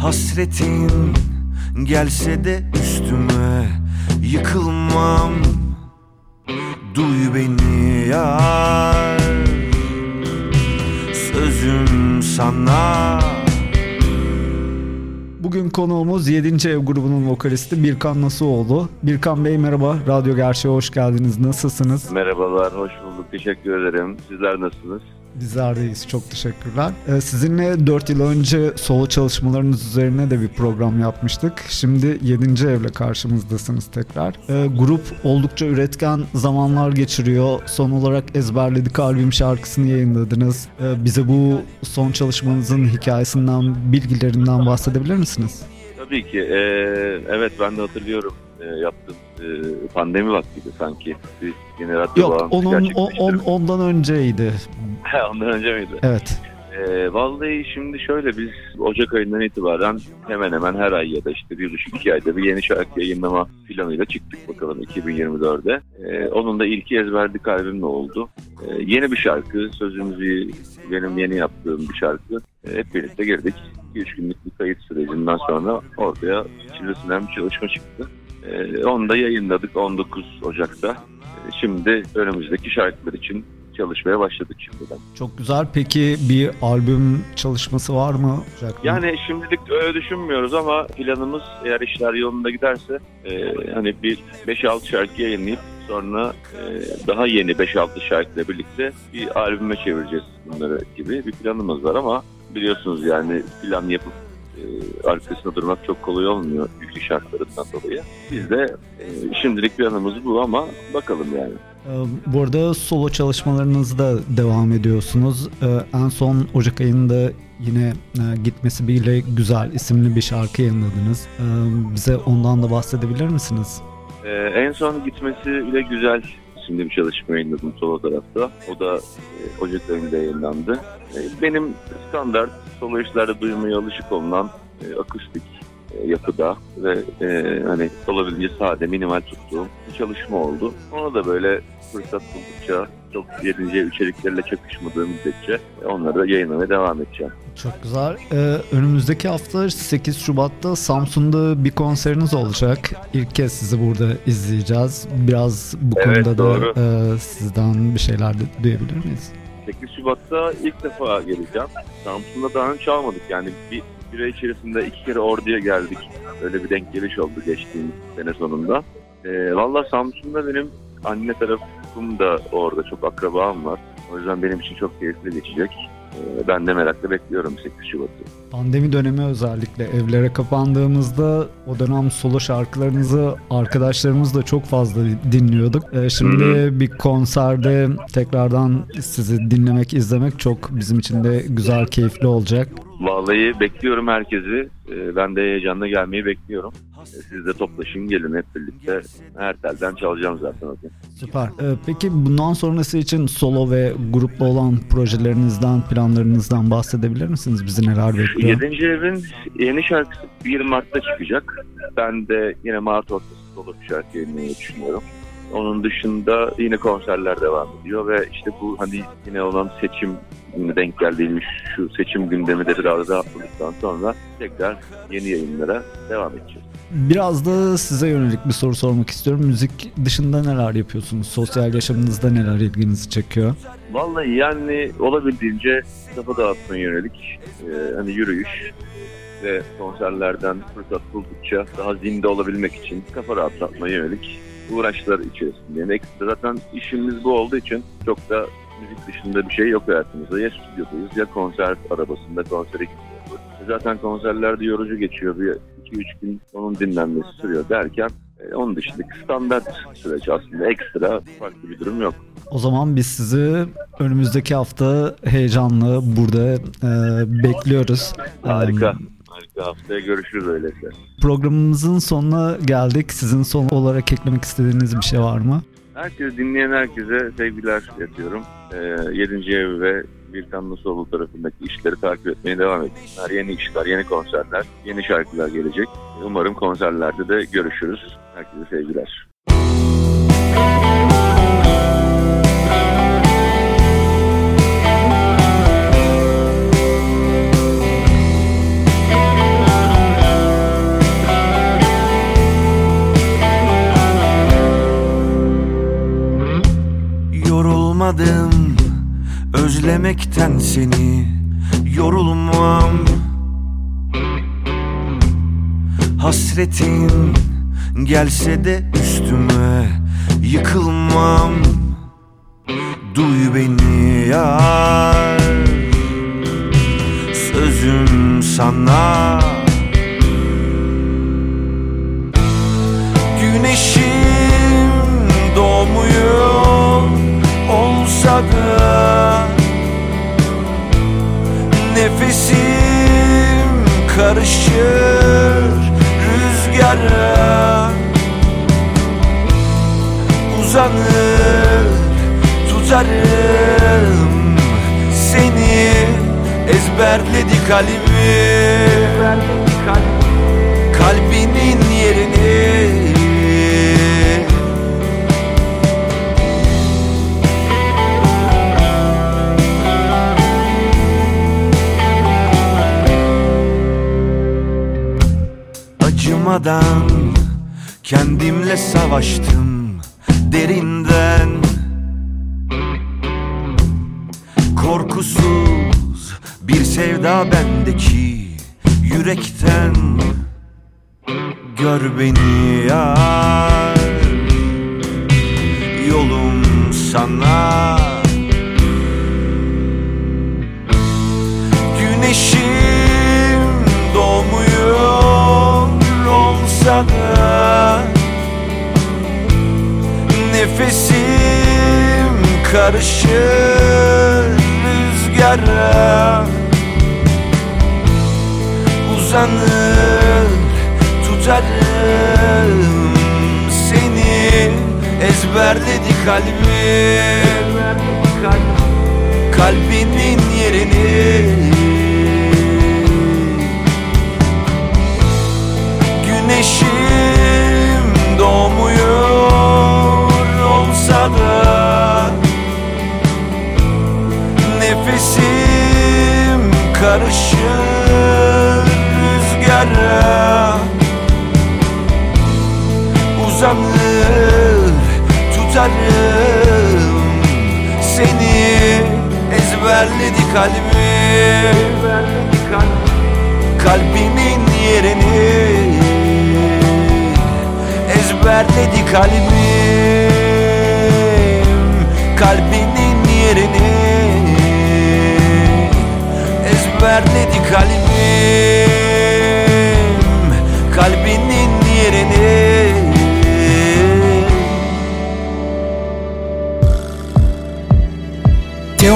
Hasretin gelse de üstüme yıkılmam Duy beni yar Sözüm sana Bugün konuğumuz 7. Ev grubunun vokalisti Birkan Nasuoğlu. Birkan Bey merhaba, Radyo Gerçeğe hoş geldiniz. Nasılsınız? Merhabalar, hoş bulduk. Teşekkür ederim. Sizler nasılsınız? Bizler deyiz. Çok teşekkürler. Ee, sizinle 4 yıl önce solo çalışmalarınız üzerine de bir program yapmıştık. Şimdi 7. evle karşımızdasınız tekrar. Ee, grup oldukça üretken zamanlar geçiriyor. Son olarak ezberledik albüm şarkısını yayınladınız. Ee, bize bu son çalışmanızın hikayesinden, bilgilerinden bahsedebilir misiniz? Tabii ki. Ee, evet ben de hatırlıyorum e, yaptığım pandemi vaktiydi sanki. Bir yine radyo Yok, onun, o- on, ondan önceydi. Ondan önce miydi? Evet. Ee, vallahi şimdi şöyle biz Ocak ayından itibaren hemen hemen her ay ya da işte bir buçuk iki ayda bir yeni şarkı yayınlama planıyla çıktık bakalım 2024'de. Ee, onun da ilki ezberdik albümle oldu. Ee, yeni bir şarkı, sözümüzü benim yeni yaptığım bir şarkı. Ee, hep birlikte girdik. 2-3 günlük bir kayıt sürecinden sonra ortaya çilesinden bir çalışma çıktı. Ee, onu da yayınladık 19 Ocak'ta. Ee, şimdi önümüzdeki şarkılar için çalışmaya başladık şimdiden. Çok güzel. Peki bir albüm çalışması var mı? Jack? Yani şimdilik öyle düşünmüyoruz ama planımız eğer işler yolunda giderse e, hani bir 5-6 şarkı yayınlayıp sonra e, daha yeni 5-6 şarkıyla birlikte bir albüme çevireceğiz bunları gibi bir planımız var ama biliyorsunuz yani plan yapıp e, arkasında durmak çok kolay olmuyor yüklü şartlarından dolayı. Biz de e, şimdilik planımız bu ama bakalım yani. Ee, Bu arada solo çalışmalarınızda devam ediyorsunuz. Ee, En son Ocak ayında yine e, Gitmesi Bile Güzel isimli bir şarkı yayınladınız. Ee, Bize ondan da bahsedebilir misiniz? En son gitmesi bile güzel isimli bir çalışma yayınladım solo tarafta. O da e, Ocak ayında yayınlandı. Benim standart solo işlerde duymaya alışık olunan e, akustik e, yapıda ve e, hani olabildiğince sade, minimal tuttuğum bir çalışma oldu. Ona da böyle fırsat buldukça çok yerince içeriklerle çakışmadığı müddetçe e, onları da yayınlamaya devam edeceğim. Çok güzel. Ee, Önümüzdeki hafta 8 Şubat'ta Samsun'da bir konseriniz olacak. İlk kez sizi burada izleyeceğiz. Biraz bu Evet, konuda doğru. da e, sizden bir şeyler de duyabilir miyiz? 8 Şubat'ta ilk defa geleceğim. Samsun'da daha önce çalmadık. Yani bir süre içerisinde iki kere orduya geldik. Öyle bir denk geliş oldu geçtiğimiz sene sonunda. Ee, Valla Samsun'da benim anne tarafım da orada çok akrabam var. O yüzden benim için çok keyifli geçecek. Ee, ben de merakla bekliyorum 8 Şubat'ı. Pandemi dönemi özellikle evlere kapandığımızda o dönem solo şarkılarınızı arkadaşlarımızla çok fazla dinliyorduk. Ee, Şimdi Hı bir konserde tekrardan sizi dinlemek, izlemek çok bizim için de güzel, keyifli olacak. Vallahi bekliyorum herkesi. Ee, ben de heyecanla gelmeyi bekliyorum. Ee, siz de toplaşın gelin hep birlikte. Her telden çalacağım zaten o gün. Süper. Ee, Peki bundan sonrası için solo ve gruplu olan projelerinizden, planlarınızdan bahsedebilir misiniz? Bizi neler bekliyor? 7. evin yeni şarkısı 1 Mart'ta çıkacak. Ben de yine Mart ortası solo bir şarkı yayınlamayı düşünüyorum. Onun dışında yine konserler devam ediyor ve işte bu hani yine olan seçim denk geldiğimiz şu seçim gündemi de biraz rahatladıktan sonra tekrar yeni yayınlara devam edeceğiz. Biraz da size yönelik bir soru sormak istiyorum. Müzik dışında neler yapıyorsunuz? Sosyal yaşamınızda neler ilginizi çekiyor? Vallahi yani olabildiğince kafa dağıtmaya yönelik e, hani yürüyüş ve konserlerden fırsat buldukça daha zinde olabilmek için kafa rahatlatmaya yönelik uğraşlar içerisindeyim. Ekstra zaten işimiz bu olduğu için çok da müzik dışında bir şey yok hayatımızda. Ya stüdyodayız ya konser arabasında konsere gidiyoruz. Zaten konserlerde yorucu geçiyor. Bir 2-3 gün onun dinlenmesi sürüyor derken E, onun dışındaki standart süreç aslında ekstra farklı bir durum yok. O zaman biz sizi önümüzdeki hafta heyecanlı burada e, bekliyoruz. Harika. Harika haftaya görüşürüz öyleyse. Programımızın sonuna geldik. Sizin son olarak eklemek istediğiniz bir şey var mı? Herkes dinleyen herkese sevgiler yapıyorum. E, 7. ev ve bir Nasıoğlu tarafındaki işleri takip etmeye devam etsinler. Yeni işler, yeni konserler, yeni şarkılar gelecek. Umarım konserlerde de görüşürüz. Herkese sevgiler. Yorulmadım özlemekten seni. Yorulmam. Hasretin gelse de üstüme Yıkılmam. Duy beni yar. Sözüm sana rüzgara Uzanır. Tutarım seni. Ezberledi kalbim acımadan Kendimle savaştım derinden. Korkusuz bir sevda bendeki yürekten Gör beni yar. Yolum sana. Güneşim da Nefesim karışır rüzgara. Uzanır tutarım seni. Ezberledi kalbim. Kalbinin yerini Uzanır tutarım seni. Ezberledi kalbim Kalbimin yerini. Ezberledi kalbim Kalbinin yerini. Ezberledi kalbim Kalbinin yerini